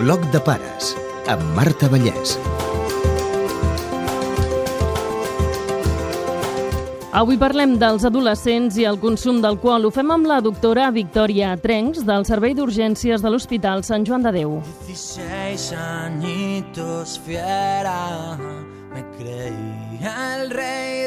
Bloc de pares, amb Marta Vallès. Avui parlem dels adolescents i el consum d'alcohol. Ho fem amb la doctora Victòria Trencs, del Servei d'Urgències de l'Hospital Sant Joan de Déu. 16 añitos fiera, me creía el mundo.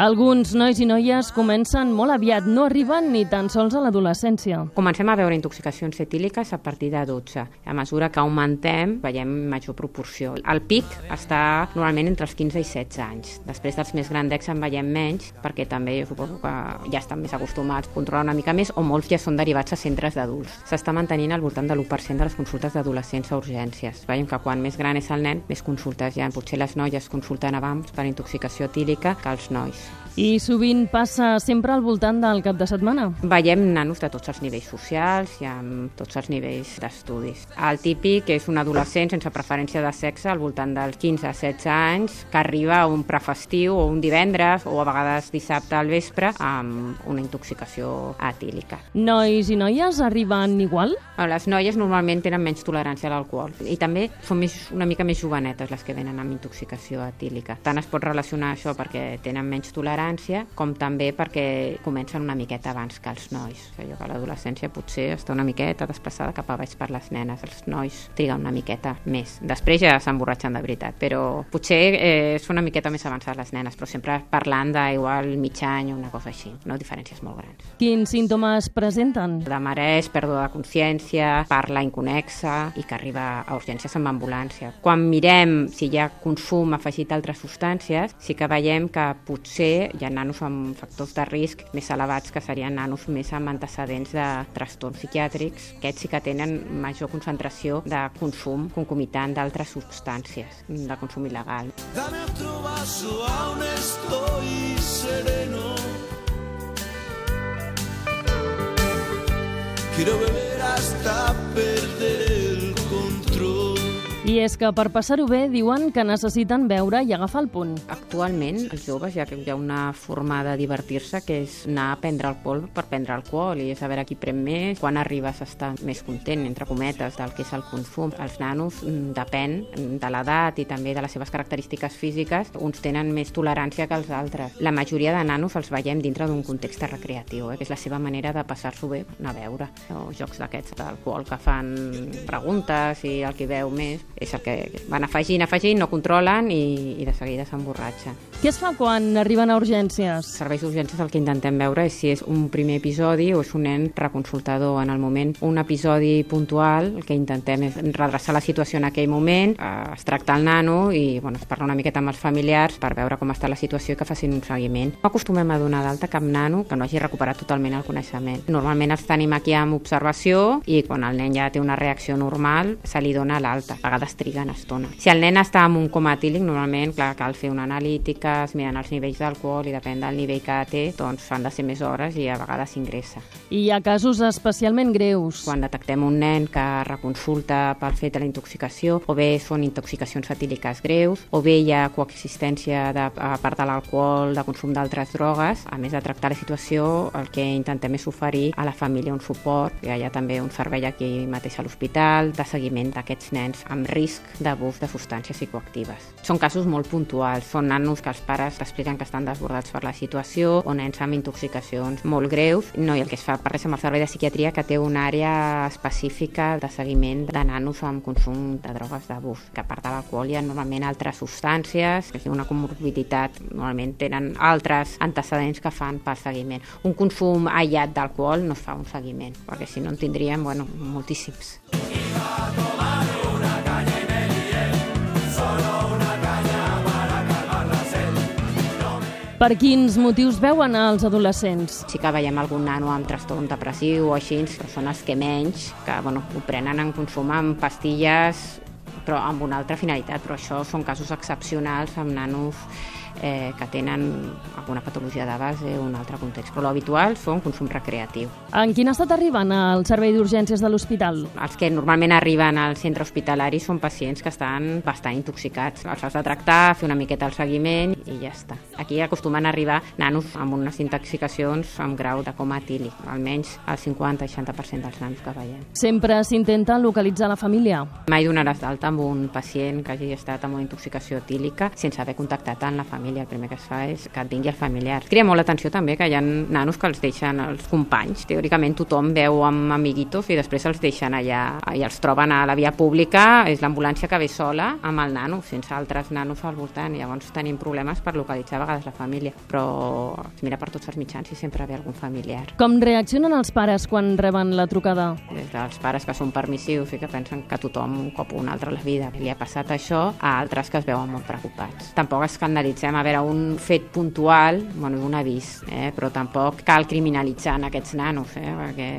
Alguns nois i noies comencen molt aviat, no arriben ni tan sols a l'adolescència. Comencem a veure intoxicacions etíliques a partir de 12. A mesura que augmentem, veiem major proporció. El pic està normalment entre els 15 i 16 anys. Després dels més grandecs en veiem menys, perquè també jo suposo que ja estan més acostumats a controlar una mica més, o molts ja són derivats a centres d'adults. S'està mantenint al voltant de l'1% de les consultes d'adolescents a urgències. Veiem que quan més gran és el nen, més consultes hi ha. Potser les noies consulten abans per intoxicació etílica que els nois. I sovint passa sempre al voltant del cap de setmana. Veiem nanos de tots els nivells socials i amb tots els nivells d'estudis. El típic és un adolescent sense preferència de sexe al voltant dels 15 a 16 anys que arriba a un prefestiu o un divendres o a vegades dissabte al vespre amb una intoxicació etílica. Nois i noies arriben igual? Les noies normalment tenen menys tolerància a l'alcohol i també són més, una mica més jovenetes les que venen amb intoxicació etílica. Tant es pot relacionar això perquè tenen menys tolerància com també perquè comencen una miqueta abans que els nois. Jo que l'adolescència potser està una miqueta desplaçada cap a baix per les nenes. Els nois triguen una miqueta més. Després ja s'emborratxen de veritat, però potser eh, són una miqueta més avançades les nenes, però sempre parlant d'igual mig any o una cosa així, no diferències molt grans. Quins símptomes presenten? De marès, pèrdua de consciència, parla inconexa i que arriba a urgències amb ambulància. Quan mirem si hi ha consum afegit d'altres substàncies, sí que veiem que potser hi ha nanos amb factors de risc més elevats que serien nanos més amb antecedents de trastorns psiquiàtrics. Aquests sí que tenen major concentració de consum concomitant d'altres substàncies, de consum il·legal. Dame otro vaso, aún estoy sereno. Quiero beber hasta perder. I és que per passar-ho bé diuen que necessiten veure i agafar el punt. Actualment, els joves ja que hi ha una forma de divertir-se que és anar a prendre alcohol per prendre alcohol i és a qui pren més, quan arribes a estar més content, entre cometes, del que és el consum. Els nanos mm, depèn de l'edat i també de les seves característiques físiques, uns tenen més tolerància que els altres. La majoria de nanos els veiem dintre d'un context recreatiu, eh, que és la seva manera de passar-s'ho bé, anar a veure, o jocs d'aquests d'alcohol que fan preguntes i el que veu més és el que van afegint, afegint, no controlen i, i de seguida s'emborratxen. Què es fa quan arriben a urgències? Serveis d'urgències el que intentem veure és si és un primer episodi o és un nen reconsultador en el moment. Un episodi puntual, el que intentem és redreçar la situació en aquell moment, eh, es tracta el nano i bueno, es parla una miqueta amb els familiars per veure com està la situació i que facin un seguiment. No acostumem a donar d'alta cap nano que no hagi recuperat totalment el coneixement. Normalment els tenim aquí amb observació i quan el nen ja té una reacció normal se li dona l'alta. A vegades es triguen estona. Si el nen està en un coma etílic, normalment clar, cal fer una analítica, es miren els nivells d'alcohol i depèn del nivell que té, doncs han de ser més hores i a vegades s'ingressa. I hi ha casos especialment greus. Quan detectem un nen que reconsulta pel fet de la intoxicació, o bé són intoxicacions etíliques greus, o bé hi ha coexistència de, a part de l'alcohol, de consum d'altres drogues, a més de tractar la situació, el que intentem és oferir a la família un suport, hi ha també un servei aquí mateix a l'hospital, de seguiment d'aquests nens amb risc d'abús de substàncies psicoactives. Són casos molt puntuals, són nanos que els pares expliquen que estan desbordats per la situació o nens amb intoxicacions molt greus. No, i el que es fa per res amb el servei de psiquiatria que té una àrea específica de seguiment de nanos amb consum de drogues d'abús, que a part de l'alcohol hi ha normalment altres substàncies, que una comorbiditat, normalment tenen altres antecedents que fan per seguiment. Un consum aïllat d'alcohol no fa un seguiment, perquè si no en tindríem, bueno, moltíssims. Per quins motius veuen als adolescents? Sí que veiem algun nano amb trastorn depressiu o així, però són els que menys, que bueno, ho prenen en consum amb pastilles però amb una altra finalitat, però això són casos excepcionals amb nanos eh, que tenen alguna patologia de base o un altre context. Però l'habitual són consum recreatiu. En quin estat arriben al servei d'urgències de l'hospital? Els que normalment arriben al centre hospitalari són pacients que estan bastant intoxicats. Els has de tractar, fer una miqueta el seguiment i ja està. Aquí acostumen a arribar nanos amb unes intoxicacions amb grau de coma etílic, almenys el 50-60% dels nanos que veiem. Sempre s'intenta localitzar la família. Mai donaràs d'alta amb un pacient que hagi estat amb una intoxicació etílica sense haver contactat amb la família. El primer que es fa és que et vingui el familiar. Cria molt l'atenció també que hi ha nanos que els deixen els companys. Teòricament tothom veu amb amiguitos i després els deixen allà i els troben a la via pública. És l'ambulància que ve sola amb el nano, sense altres nanos al voltant. Llavors tenim problemes per localitzar a vegades la família, però es mira per tots els mitjans i sempre ve algun familiar. Com reaccionen els pares quan reben la trucada? Des dels pares que són permissius i que pensen que tothom un cop o un altre a la vida li ha passat això, a altres que es veuen molt preocupats. Tampoc escandalitzem, a veure, un fet puntual, bueno, un avís, eh? però tampoc cal criminalitzar en aquests nanos, eh? perquè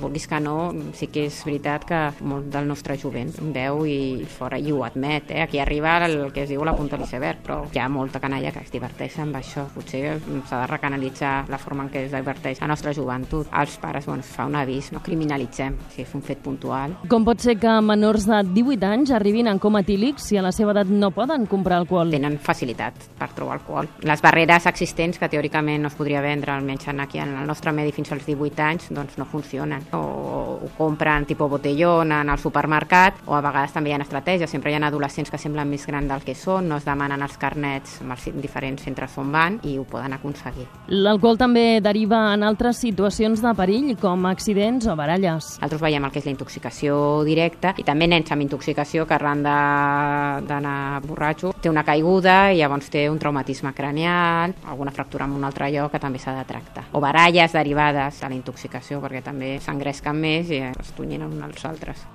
vulguis que no, sí que és veritat que molt del nostre jovent veu i fora i ho admet, eh? aquí arriba el que es diu la punta de l'iceberg, però hi ha molta canalla que es diverteix amb això, potser s'ha de recanalitzar la forma en què es diverteix la nostra joventut. Els pares, bueno, fa un avís, no criminalitzem, si és un fet puntual. Com pot ser que menors de 18 anys arribin en coma etílic si a la seva edat no poden comprar alcohol? Tenen facilitat per trobar alcohol. Les barreres existents que teòricament no es podria vendre, almenys aquí en el nostre medi fins als 18 anys, doncs no funcionen. O ho compren tipus botellón en el supermercat, o a vegades també hi ha estratègies, sempre hi ha adolescents que semblen més grans del que són, no es demanen els carnets amb els diferents centres on van i ho poden aconseguir. L'alcohol també deriva en altres situacions de perill, com accidents o baralles. Nosaltres veiem el que és la intoxicació directa i també nens amb intoxicació que arran d'anar borratxo té una caiguda i llavors té un traumatisme cranial, alguna fractura en un altre lloc que també s'ha de tractar. O baralles derivades de la intoxicació perquè també s'engresquen més i es tunyinen uns als altres.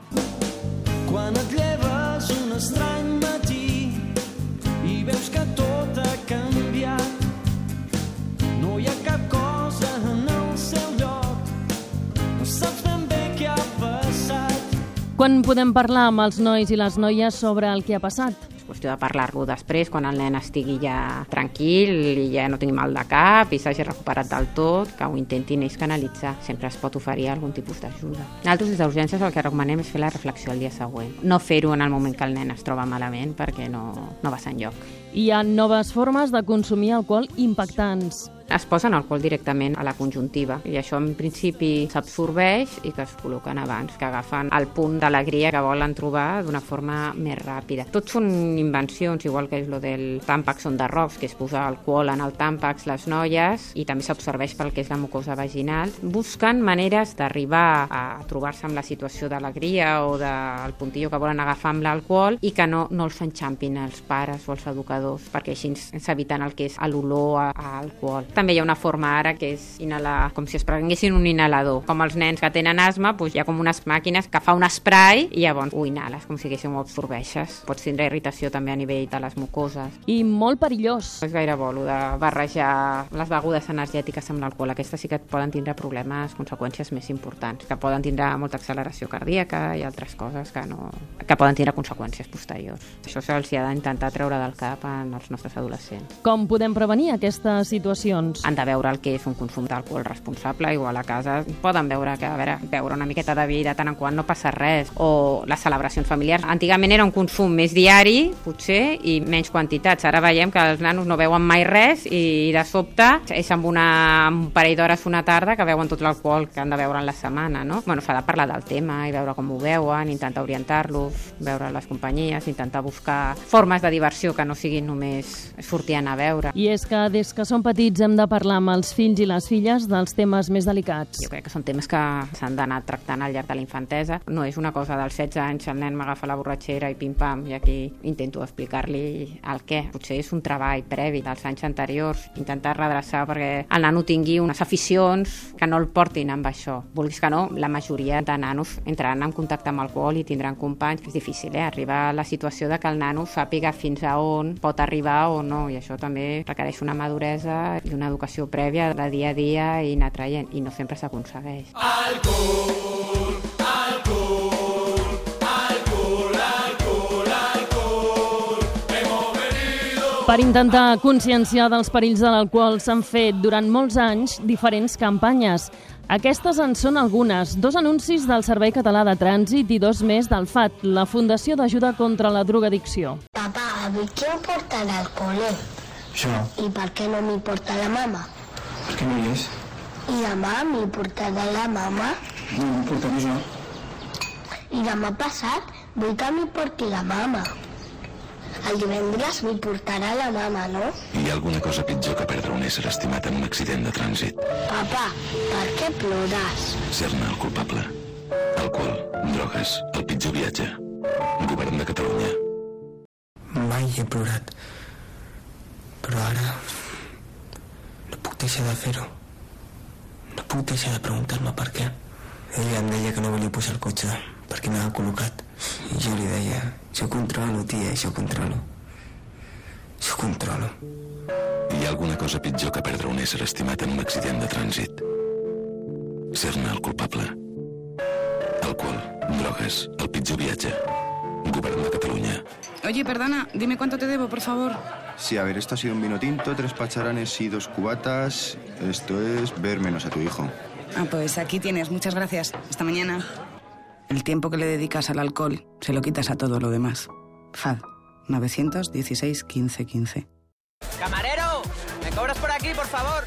Quan et lleves un estrany Quan podem parlar amb els nois i les noies sobre el que ha passat? És qüestió de parlar-lo després, quan el nen estigui ja tranquil i ja no tingui mal de cap i s'hagi recuperat del tot, que ho intentin ells canalitzar. Sempre es pot oferir algun tipus d'ajuda. Nosaltres des d'urgències el que recomanem és fer la reflexió el dia següent. No fer-ho en el moment que el nen es troba malament perquè no, no va ser enlloc. Hi ha noves formes de consumir alcohol impactants. Es posen alcohol directament a la conjuntiva i això en principi s'absorbeix i que es col·loquen abans, que agafen el punt d'alegria que volen trobar d'una forma més ràpida. Tots són invencions, igual que és lo del tàmpax on de rocs, que és posar alcohol en el tàmpax les noies i també s'absorbeix pel que és la mucosa vaginal. Busquen maneres d'arribar a trobar-se amb la situació d'alegria o del puntillo que volen agafar amb l'alcohol i que no, no els enxampin els pares o els educadors, perquè així s'eviten el que és l'olor a, a alcohol. També hi ha una forma ara que és inhalar, com si es prenguessin un inhalador. Com els nens que tenen asma, doncs hi ha com unes màquines que fa un spray i llavors ho inhales, com si ho absorbeixes. Pots tindre irritació també a nivell de les mucoses. I molt perillós. És gaire bo, de barrejar les begudes energètiques amb l'alcohol. Aquestes sí que et poden tindre problemes, conseqüències més importants, que poden tindre molta acceleració cardíaca i altres coses que, no, que poden tindre conseqüències posteriors. Això se'ls ha d'intentar treure del cap en els nostres adolescents. Com podem prevenir aquestes situacions? Han de veure el que és un consum d'alcohol responsable, igual a casa poden veure que, a veure, beure una miqueta de vi de tant en quant no passa res, o les celebracions familiars. Antigament era un consum més diari, potser, i menys quantitats. Ara veiem que els nanos no veuen mai res i de sobte és amb una, un parell d'hores una tarda que veuen tot l'alcohol que han de veure en la setmana, no? Bueno, s'ha de parlar del tema i veure com ho veuen, intentar orientar-los, veure les companyies, intentar buscar formes de diversió que no siguin només sortir a veure. I és que des que som petits hem de parlar amb els fills i les filles dels temes més delicats. Jo crec que són temes que s'han d'anar tractant al llarg de la infantesa. No és una cosa dels 16 anys, el nen m'agafa la borratxera i pim-pam, i aquí intento explicar-li el què. Potser és un treball previ dels anys anteriors, intentar redreçar perquè el nano tingui unes aficions que no el portin amb això. Vulguis que no, la majoria de nanos entraran en contacte amb alcohol i tindran companys. És difícil, eh? Arribar a la situació de que el nano sàpiga fins a on pot arribar o no, i això també requereix una maduresa i una educació prèvia de dia a dia i anar traient, i no sempre s'aconsegueix. Per Per intentar conscienciar dels perills de l'alcohol s'han fet durant molts anys diferents campanyes. Aquestes en són algunes. Dos anuncis del Servei Català de Trànsit i dos més del FAT, la Fundació d'Ajuda contra la Drogadicció. Papá, avui qui em portarà al col·le? Jo, I per què no m'hi porta la mama? per què no hi és? I demà m'hi portarà la mama? No, em portaré jo. I demà passat vull que m'hi porti la mama. El divendres m'hi portarà la mama, no? Hi ha alguna cosa pitjor que perdre un ésser estimat en un accident de trànsit. Papà, per què plores? Ser-ne el culpable. Alcohol, drogues, el pitjor viatge. Govern de Catalunya. Mai he plorat. Però ara... No puc deixar de fer-ho. No puc deixar de preguntar-me per què. Ella em deia que no volia pujar al cotxe perquè m'ha col·locat. I jo li deia, jo controlo, tia, jo controlo. Jo controlo. Hi ha alguna cosa pitjor que perdre un ésser estimat en un accident de trànsit. Ser-ne el culpable. Alcohol, drogues, el pitjor viatge. Govern de Catalunya. Oye, perdona, dime cuánto te debo, por favor. Sí, a ver, esto ha sido un vino tinto, tres pacharanes y dos cubatas. Esto es ver menos a tu hijo. Ah, pues aquí tienes, muchas gracias. Hasta mañana. El tiempo que le dedicas al alcohol se lo quitas a todo lo demás. FAD 916 15 15. ¡Camarero! ¿Me cobras por aquí, por favor?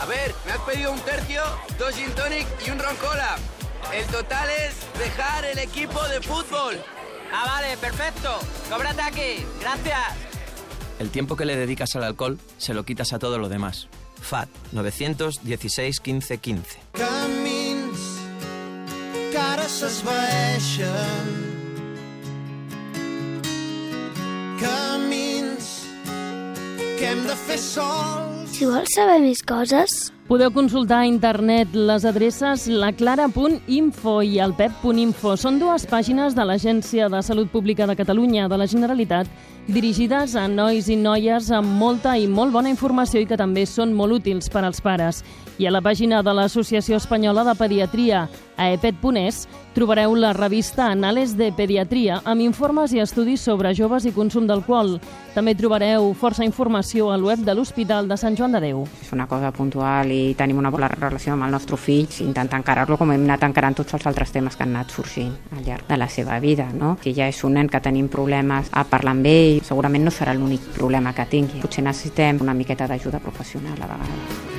A ver, me has pedido un tercio, dos gin tonic y un ron cola. El total es dejar el equipo de fútbol. Ah, vale, perfecto. Cóbrate aquí. Gracias. El tiempo que le dedicas al alcohol se lo quitas a todo lo demás. FAT 916 15 15. Camins que ara s'esvaeixen Camins que hem de fer sols Si vols saber més coses, Podeu consultar a internet les adreces laclara.info i el pep.info. Són dues pàgines de l'Agència de Salut Pública de Catalunya de la Generalitat dirigides a nois i noies amb molta i molt bona informació i que també són molt útils per als pares. I a la pàgina de l'Associació Espanyola de Pediatria, a epet.es, trobareu la revista Anales de Pediatria amb informes i estudis sobre joves i consum d'alcohol. També trobareu força informació al web de l'Hospital de Sant Joan de Déu. És una cosa puntual i tenim una bona relació amb el nostre fill, intentar encarar-lo com hem anat encarant tots els altres temes que han anat sorgint al llarg de la seva vida. No? Si ja és un nen que tenim problemes a parlar amb ell, segurament no serà l'únic problema que tingui. Potser necessitem una miqueta d'ajuda professional a vegades.